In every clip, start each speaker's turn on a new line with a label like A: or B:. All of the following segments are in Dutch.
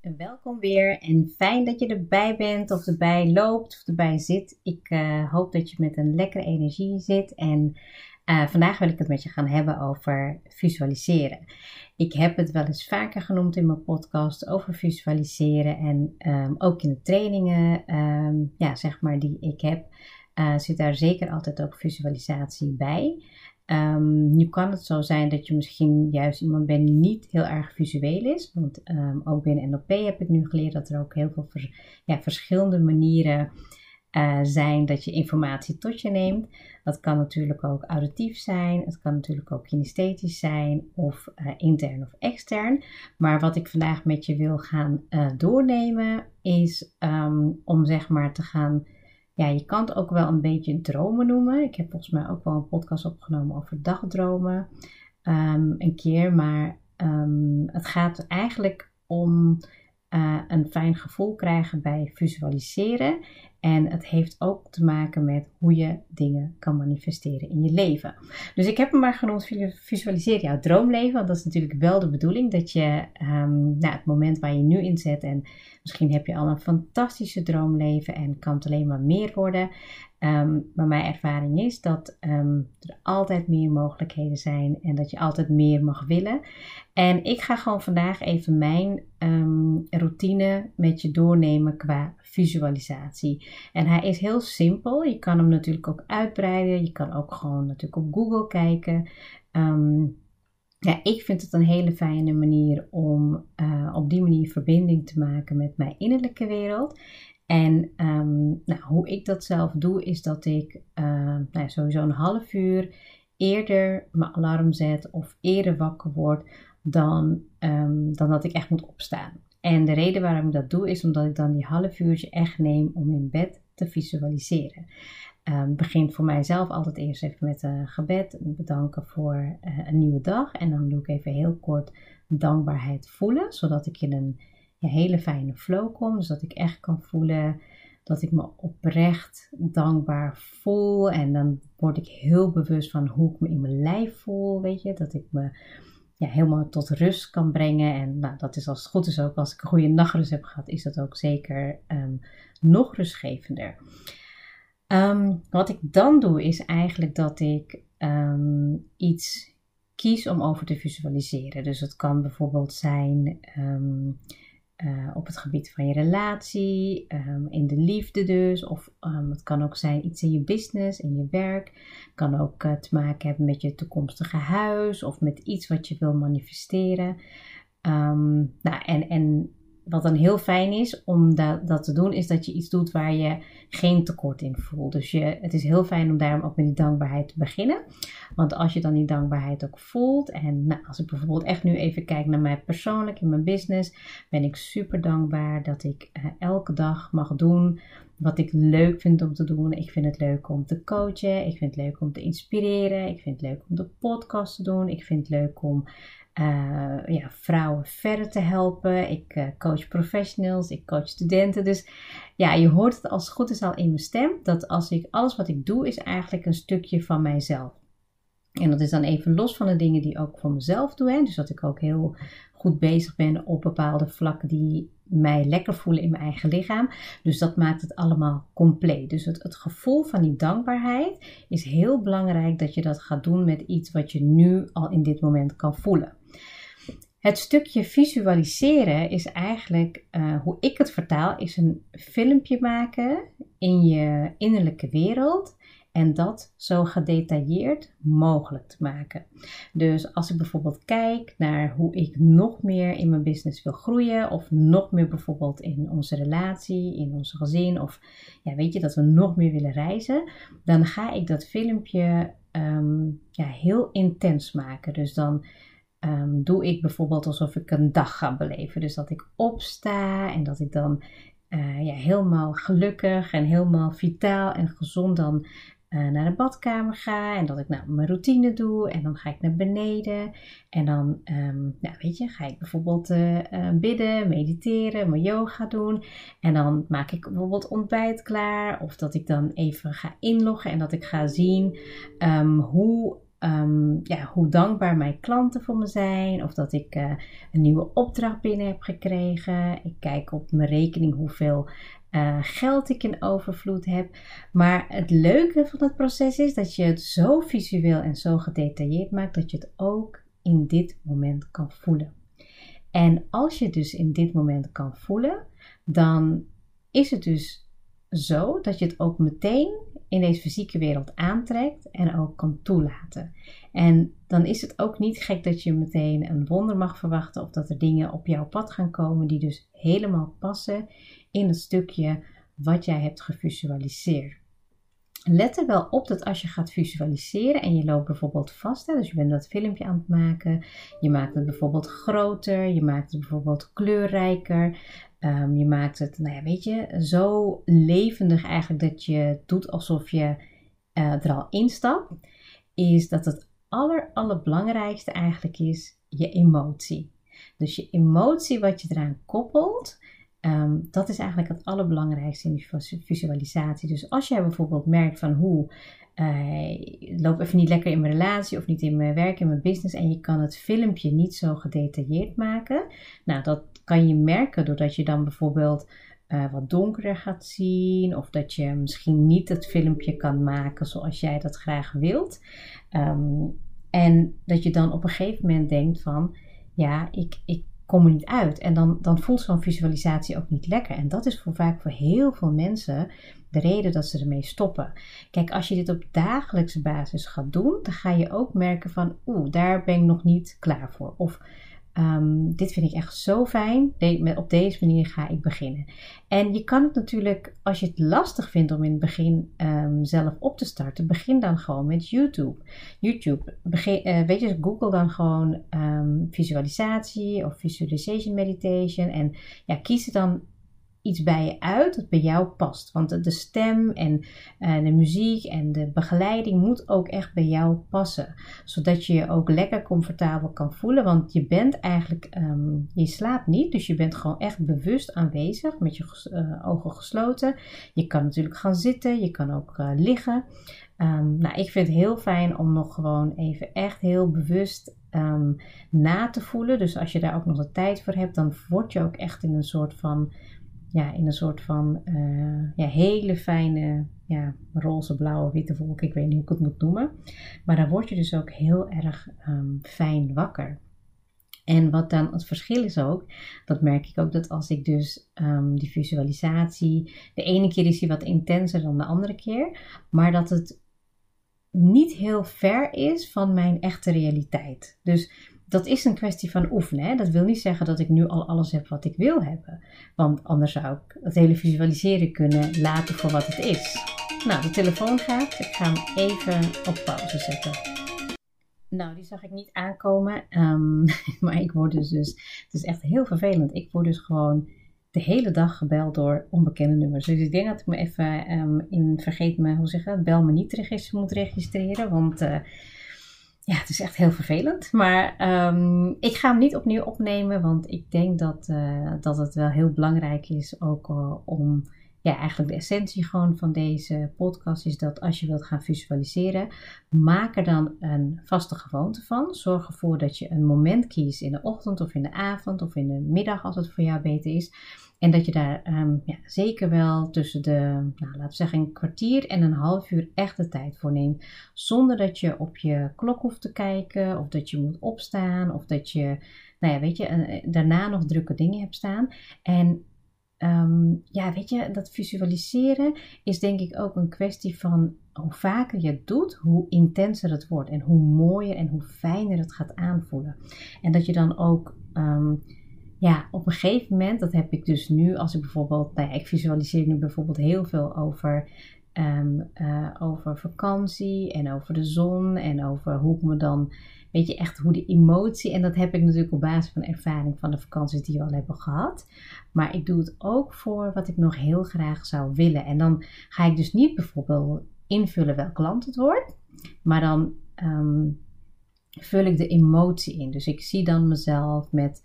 A: Welkom weer en fijn dat je erbij bent of erbij loopt of erbij zit. Ik uh, hoop dat je met een lekkere energie zit en uh, vandaag wil ik het met je gaan hebben over visualiseren. Ik heb het wel eens vaker genoemd in mijn podcast over visualiseren en um, ook in de trainingen, um, ja, zeg maar, die ik heb, uh, zit daar zeker altijd ook visualisatie bij. Um, nu kan het zo zijn dat je misschien juist iemand bent die niet heel erg visueel is. Want um, ook binnen NLP heb ik nu geleerd dat er ook heel veel ja, verschillende manieren uh, zijn dat je informatie tot je neemt. Dat kan natuurlijk ook auditief zijn, het kan natuurlijk ook kinesthetisch zijn of uh, intern of extern. Maar wat ik vandaag met je wil gaan uh, doornemen is um, om zeg maar te gaan ja, je kan het ook wel een beetje dromen noemen. Ik heb volgens mij ook wel een podcast opgenomen over dagdromen. Um, een keer, maar um, het gaat eigenlijk om uh, een fijn gevoel krijgen bij visualiseren. En het heeft ook te maken met hoe je dingen kan manifesteren in je leven. Dus ik heb hem maar genoemd visualiseer jouw droomleven. Want dat is natuurlijk wel de bedoeling. Dat je um, nou, het moment waar je nu in zet. En misschien heb je al een fantastische droomleven. En kan het alleen maar meer worden. Um, maar mijn ervaring is dat um, er altijd meer mogelijkheden zijn. En dat je altijd meer mag willen. En ik ga gewoon vandaag even mijn um, routine met je doornemen qua visualisatie. En hij is heel simpel. Je kan hem natuurlijk ook uitbreiden. Je kan ook gewoon natuurlijk op Google kijken. Ja, ik vind het een hele fijne manier om uh, op die manier verbinding te maken met mijn innerlijke wereld. En um, nou, hoe ik dat zelf doe, is dat ik uh, nou, sowieso een half uur eerder mijn alarm zet of eerder wakker word dan, um, dan dat ik echt moet opstaan. En de reden waarom ik dat doe is omdat ik dan die half uurtje echt neem om in bed te visualiseren. Um, begin voor mijzelf altijd eerst even met een gebed, bedanken voor uh, een nieuwe dag. En dan doe ik even heel kort dankbaarheid voelen, zodat ik in een ja, hele fijne flow kom. Zodat ik echt kan voelen dat ik me oprecht dankbaar voel. En dan word ik heel bewust van hoe ik me in mijn lijf voel, weet je. Dat ik me ja, helemaal tot rust kan brengen. En nou, dat is als het goed is ook, als ik een goede nachtrust heb gehad, is dat ook zeker um, nog rustgevender. Um, wat ik dan doe, is eigenlijk dat ik um, iets kies om over te visualiseren. Dus het kan bijvoorbeeld zijn uh, op het gebied van je relatie, um, in de liefde dus. Of um, het kan ook zijn iets in je business, in je werk. Kan ook uh, te maken hebben met je toekomstige huis of met iets wat je wil manifesteren. Um, nou, en, en wat dan heel fijn is om dat, te doen, is dat je iets doet waar je geen tekort in voelt. Dus je, het is heel fijn om daarom ook met die dankbaarheid te beginnen. Want als je dan die dankbaarheid ook voelt, en nou, als ik bijvoorbeeld echt nu even kijk naar mij persoonlijk in mijn business, ben ik super dankbaar dat ik uh, elke dag mag doen wat ik leuk vind om te doen. Ik vind het leuk om te coachen. Ik vind het leuk om te inspireren. Ik vind het leuk om de podcast te doen. Ik vind het leuk om uh, ja, vrouwen verder te helpen. Ik uh, coach professionals, ik coach studenten. Dus ja, je hoort het als het goed is al in mijn stem. Dat als ik alles wat ik doe is eigenlijk een stukje van mijzelf. En dat is dan even los van de dingen die ik ook voor mezelf doe. Dus dat ik ook heel goed bezig ben op bepaalde vlakken die mij lekker voelen in mijn eigen lichaam. Dus dat maakt het allemaal compleet. Dus het gevoel van die dankbaarheid is heel belangrijk dat je dat gaat doen met iets wat je nu al in dit moment kan voelen. Het stukje visualiseren is eigenlijk, uh, hoe ik het vertaal, is een filmpje maken in je innerlijke wereld en dat zo gedetailleerd mogelijk te maken. Dus als ik bijvoorbeeld kijk naar hoe ik nog meer in mijn business wil groeien, of nog meer bijvoorbeeld in onze relatie, in onze gezin, of ja, weet je dat we nog meer willen reizen, dan ga ik dat filmpje um, ja, heel intens maken. Dus dan um, doe ik bijvoorbeeld alsof ik een dag ga beleven. Dus dat ik opsta en dat ik dan uh, ja, helemaal gelukkig en helemaal vitaal en gezond dan uh, naar de badkamer ga. En dat ik nou mijn routine doe en dan ga ik naar beneden. En dan um, nou, weet je, ga ik bijvoorbeeld uh, bidden, mediteren, mijn yoga doen. En dan maak ik bijvoorbeeld ontbijt klaar of dat ik dan even ga inloggen en dat ik ga zien um, hoe ehm, ja, hoe dankbaar mijn klanten voor me zijn. Of dat ik eh, een nieuwe opdracht binnen heb gekregen. Ik kijk op mijn rekening hoeveel uh, geld ik in overvloed heb. Maar het leuke van het proces is dat je het zo visueel en zo gedetailleerd maakt dat je het ook in dit moment kan voelen. En als je dus in dit moment kan voelen, dan is het dus zo dat je het ook meteen in deze fysieke wereld aantrekt en ook kan toelaten. En dan is het ook niet gek dat je meteen een wonder mag verwachten of dat er dingen op jouw pad gaan komen die dus helemaal passen in het stukje wat jij hebt gevisualiseerd. Let er wel op dat als je gaat visualiseren en je loopt bijvoorbeeld vast, hè, dus je bent dat filmpje aan het maken, je maakt het bijvoorbeeld groter, je maakt het bijvoorbeeld kleurrijker, um, je maakt het, nou ja, weet je, zo levendig eigenlijk dat je doet alsof je uh, er al instapt, is dat het aller, allerbelangrijkste eigenlijk is je emotie. Dus je emotie wat je eraan koppelt, Ehm, dat is eigenlijk het allerbelangrijkste in die visualisatie. Dus als jij bijvoorbeeld merkt van hoe uh, loop even niet lekker in mijn relatie of niet in mijn werk, in mijn business en je kan het filmpje niet zo gedetailleerd maken. Nou, dat kan je merken doordat je dan bijvoorbeeld uh, wat donkerder gaat zien of dat je misschien niet het filmpje kan maken zoals jij dat graag wilt. Um, en dat je dan op een gegeven moment denkt van ja, ik, ik kom er niet uit. En dan, dan voelt zo'n visualisatie ook niet lekker. En dat is voor vaak voor heel veel mensen de reden dat ze ermee stoppen. Kijk, als je dit op dagelijkse basis gaat doen, dan ga je ook merken van, oeh, daar ben ik nog niet klaar voor. Of Um, dit vind ik echt zo fijn. op deze manier ga ik beginnen. En je kan het natuurlijk, als je het lastig vindt om in het begin um, zelf op te starten, begin dan gewoon met YouTube. YouTube, begin, uh, weet je, Google dan gewoon um, visualisatie of visualization meditation. En ja, kies er dan iets bij je uit dat bij jou past. Want de stem en uh, de muziek en de begeleiding moet ook echt bij jou passen. Zodat je je ook lekker comfortabel kan voelen. Want je bent eigenlijk, um, je slaapt niet. Dus je bent gewoon echt bewust aanwezig met je uh, ogen gesloten. Je kan natuurlijk gaan zitten, je kan ook uh, liggen. Um, nou, ik vind het heel fijn om nog gewoon even echt heel bewust um, na te voelen. Dus als je daar ook nog de tijd voor hebt, dan word je ook echt in een soort van ja, in een soort van uh, ja, hele fijne ja, roze, blauwe, witte wolk. Ik weet niet hoe ik het moet noemen. Maar dan word je dus ook heel erg um, fijn wakker. En wat dan het verschil is ook, dat merk ik ook dat als ik dus um, die visualisatie, de ene keer is die wat intenser dan de andere keer, maar dat het niet heel ver is van mijn echte realiteit. Dus dat is een kwestie van oefenen. Hè? Dat wil niet zeggen dat ik nu al alles heb wat ik wil hebben. Want anders zou ik het hele visualiseren kunnen laten voor wat het is. Nou, de telefoon gaat. Ik ga hem even op pauze zetten. Nou, die zag ik niet aankomen. Um, maar ik word dus, dus. Het is echt heel vervelend. Ik word dus gewoon de hele dag gebeld door onbekende nummers. Dus ik denk dat ik me even um, in vergeet me, hoe zeg dat? Bel me niet register moet registreren. Want. Uh, ja, het is echt heel vervelend. Maar um, ik ga hem niet opnieuw opnemen, want ik denk dat, uh, dat het wel heel belangrijk is ook uh, om. Ja, eigenlijk de essentie gewoon van deze podcast is dat als je wilt gaan visualiseren, maak er dan een vaste gewoonte van. Zorg ervoor dat je een moment kiest in de ochtend of in de avond of in de middag als het voor jou beter is en dat je daar um, ja, zeker wel tussen de, nou, laten we zeggen, een kwartier en een half uur echt de tijd voor neemt. Zonder dat je op je klok hoeft te kijken, of dat je moet opstaan, of dat je, nou ja, weet je, uh, daarna nog drukke dingen hebt staan. En um, ja, weet je, dat visualiseren is denk ik ook een kwestie van hoe vaker je het doet, hoe intenser het wordt. En hoe mooier en hoe fijner het gaat aanvoelen. En dat je dan ook. Um, ja, op een gegeven moment, dat heb ik dus nu, als ik bijvoorbeeld, nou ja, ik visualiseer nu bijvoorbeeld heel veel over, um, uh, over vakantie en over de zon en over hoe ik me dan, weet je, echt hoe de emotie, en dat heb ik natuurlijk op basis van ervaring van de vakanties die we al hebben gehad. Maar ik doe het ook voor wat ik nog heel graag zou willen. En dan ga ik dus niet bijvoorbeeld invullen welk land het wordt, maar dan um, vul ik de emotie in. Dus ik zie dan mezelf met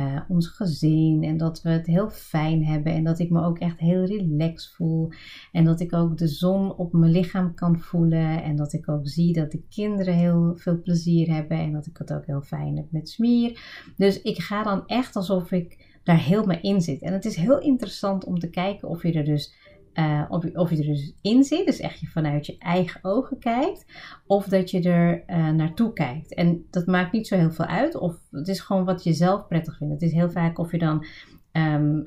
A: uh, ons gezin en dat we het heel fijn hebben en dat ik me ook echt heel relaxed voel en dat ik ook de zon op mijn lichaam kan voelen en dat ik ook zie dat de kinderen heel veel plezier hebben en dat ik het ook heel fijn heb met smier. Dus ik ga dan echt alsof ik daar helemaal in zit. En het is heel interessant om te kijken of je er dus uh, of, je er dus in zit, dus echt je vanuit je eigen ogen kijkt, of dat je er uh, naartoe kijkt. En dat maakt niet zo heel veel uit, of het is gewoon wat je zelf prettig vindt. Het is heel vaak of je dan um,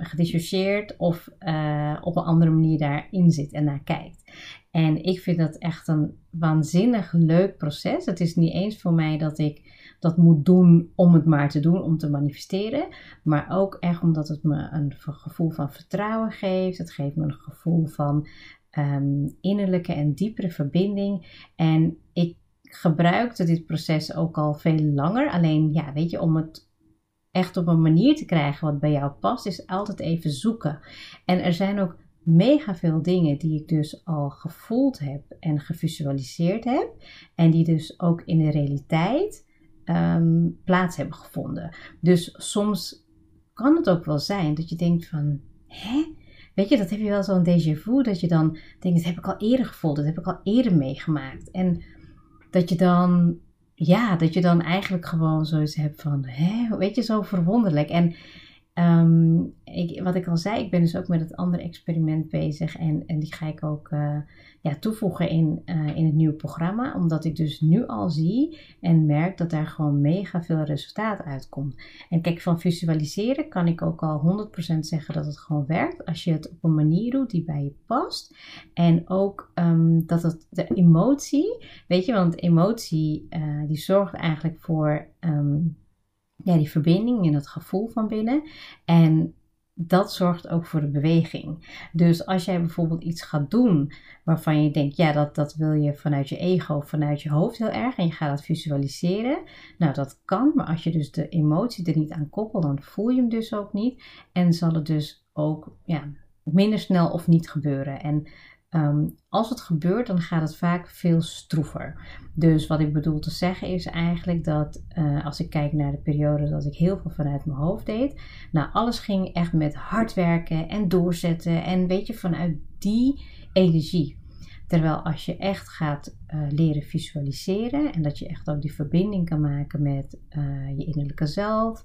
A: of uh, op een andere manier daarin zit en naar kijkt. En ik vind dat echt een waanzinnig leuk proces. Het is niet eens voor mij dat ik dat moet doen om het maar te doen, om te manifesteren. Maar ook echt omdat het me een gevoel van vertrouwen geeft. Het geeft me een gevoel van um, innerlijke en diepere verbinding. En ik gebruikte dit proces ook al veel langer. Alleen, ja, weet je, om het echt op een manier te krijgen wat bij jou past, is altijd even zoeken. En er zijn ook mega veel dingen die ik dus al gevoeld heb en gevisualiseerd heb. En die dus ook in de realiteit Ehm, plaats hebben gevonden. Dus soms kan het ook wel zijn dat je denkt van, hè? Weet je, dat heb je wel zo'n déjà vu, dat je dan denkt, dat heb ik al eerder gevoeld, dat heb ik al eerder meegemaakt. En dat je dan, ja, dat je dan eigenlijk gewoon zoiets hebt van, hè? Weet je, zo verwonderlijk. En ehm, ik, wat ik al zei, ik ben dus ook met het andere experiment bezig en, en die ga ik ook uh, ja, toevoegen in, uh, in het nieuwe programma. Omdat ik dus nu al zie en merk dat daar gewoon mega veel resultaat uitkomt. En kijk, van visualiseren kan ik ook al 100% zeggen dat het gewoon werkt. Als je het op een manier doet die bij je past. En ook um, dat het de emotie, weet je, want emotie uh, die zorgt eigenlijk voor um, ja, die verbinding en het gevoel van binnen. En dat zorgt ook voor de beweging. Dus als jij bijvoorbeeld iets gaat doen waarvan je denkt, ja, dat, dat wil je vanuit je ego vanuit je hoofd heel erg en je gaat dat visualiseren, nou dat kan, maar als je dus de emotie er niet aan koppelt, dan voel je hem dus ook niet en zal het dus ook ja, minder snel of niet gebeuren. En Ehm, als het gebeurt, dan gaat het vaak veel stroever. Dus wat ik bedoel te zeggen is eigenlijk dat uh, als ik kijk naar de periode dat ik heel veel vanuit mijn hoofd deed, nou alles ging echt met hard werken en doorzetten en weet je vanuit die energie. Terwijl als je echt gaat uh, leren visualiseren en dat je echt ook die verbinding kan maken met uh, je innerlijke zelf,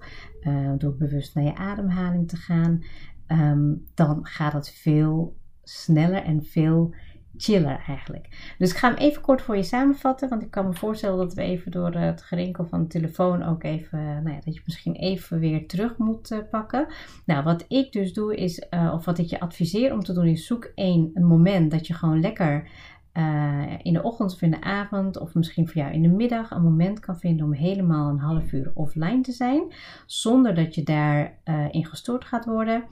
A: door bewust naar je ademhaling te gaan, um, dan gaat het veel sneller en veel chiller eigenlijk. Dus ik ga hem even kort voor je samenvatten, want ik kan me voorstellen dat we even door het gerinkel van de telefoon ook even, nou ja, dat je misschien even weer terug moet uh, pakken. Nou, wat ik dus doe is, uh, of wat ik je adviseer om te doen, is zoek één een moment dat je gewoon lekker uh, in de ochtend of in de avond, of misschien voor jou in de middag, een moment kan vinden om helemaal een half uur offline te zijn, zonder dat je daarin in gestoord gaat worden.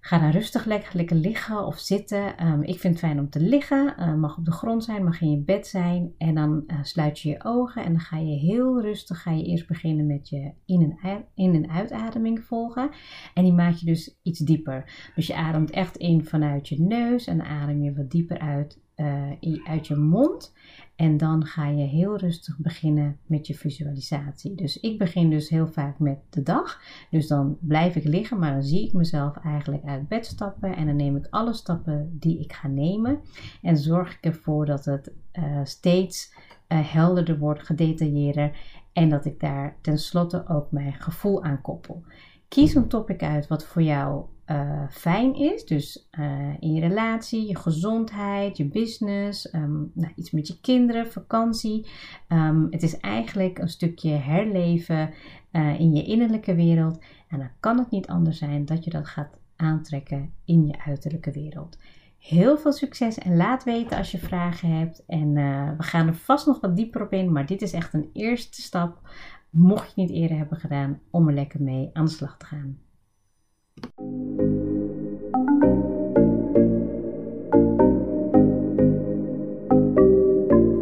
A: Ga dan rustig lekker, liggen of zitten. Um, ik vind het fijn om te liggen. Uh, mag op de grond zijn, mag in je bed zijn. En dan uh, sluit je je ogen en dan ga je heel rustig ga je eerst beginnen met je in- en, in- en uitademing volgen. En die maak je dus iets dieper. Dus je ademt echt in vanuit je neus en adem je wat dieper uit uh, uit je mond. En dan ga je heel rustig beginnen met je visualisatie. Dus ik begin dus heel vaak met de dag. Dus dan blijf ik liggen, maar dan zie ik mezelf eigenlijk uit bed stappen. En dan neem ik alle stappen die ik ga nemen. En zorg ik ervoor dat het uh, steeds uh, helderder wordt, gedetailleerder. En dat ik daar tenslotte ook mijn gevoel aan koppel. Kies een topic uit wat voor jou uh, fijn is. Dus uh, in je relatie, je gezondheid, je business, um, nou, iets met je kinderen, vakantie. Um, het is eigenlijk een stukje herleven uh, in je innerlijke wereld. En dan kan het niet anders zijn dat je dat gaat aantrekken in je uiterlijke wereld. Heel veel succes en laat weten als je vragen hebt. En we gaan er vast nog wat dieper op in, maar dit is echt een eerste stap. Mocht je het niet eerder hebben gedaan, om er lekker mee aan de slag te gaan.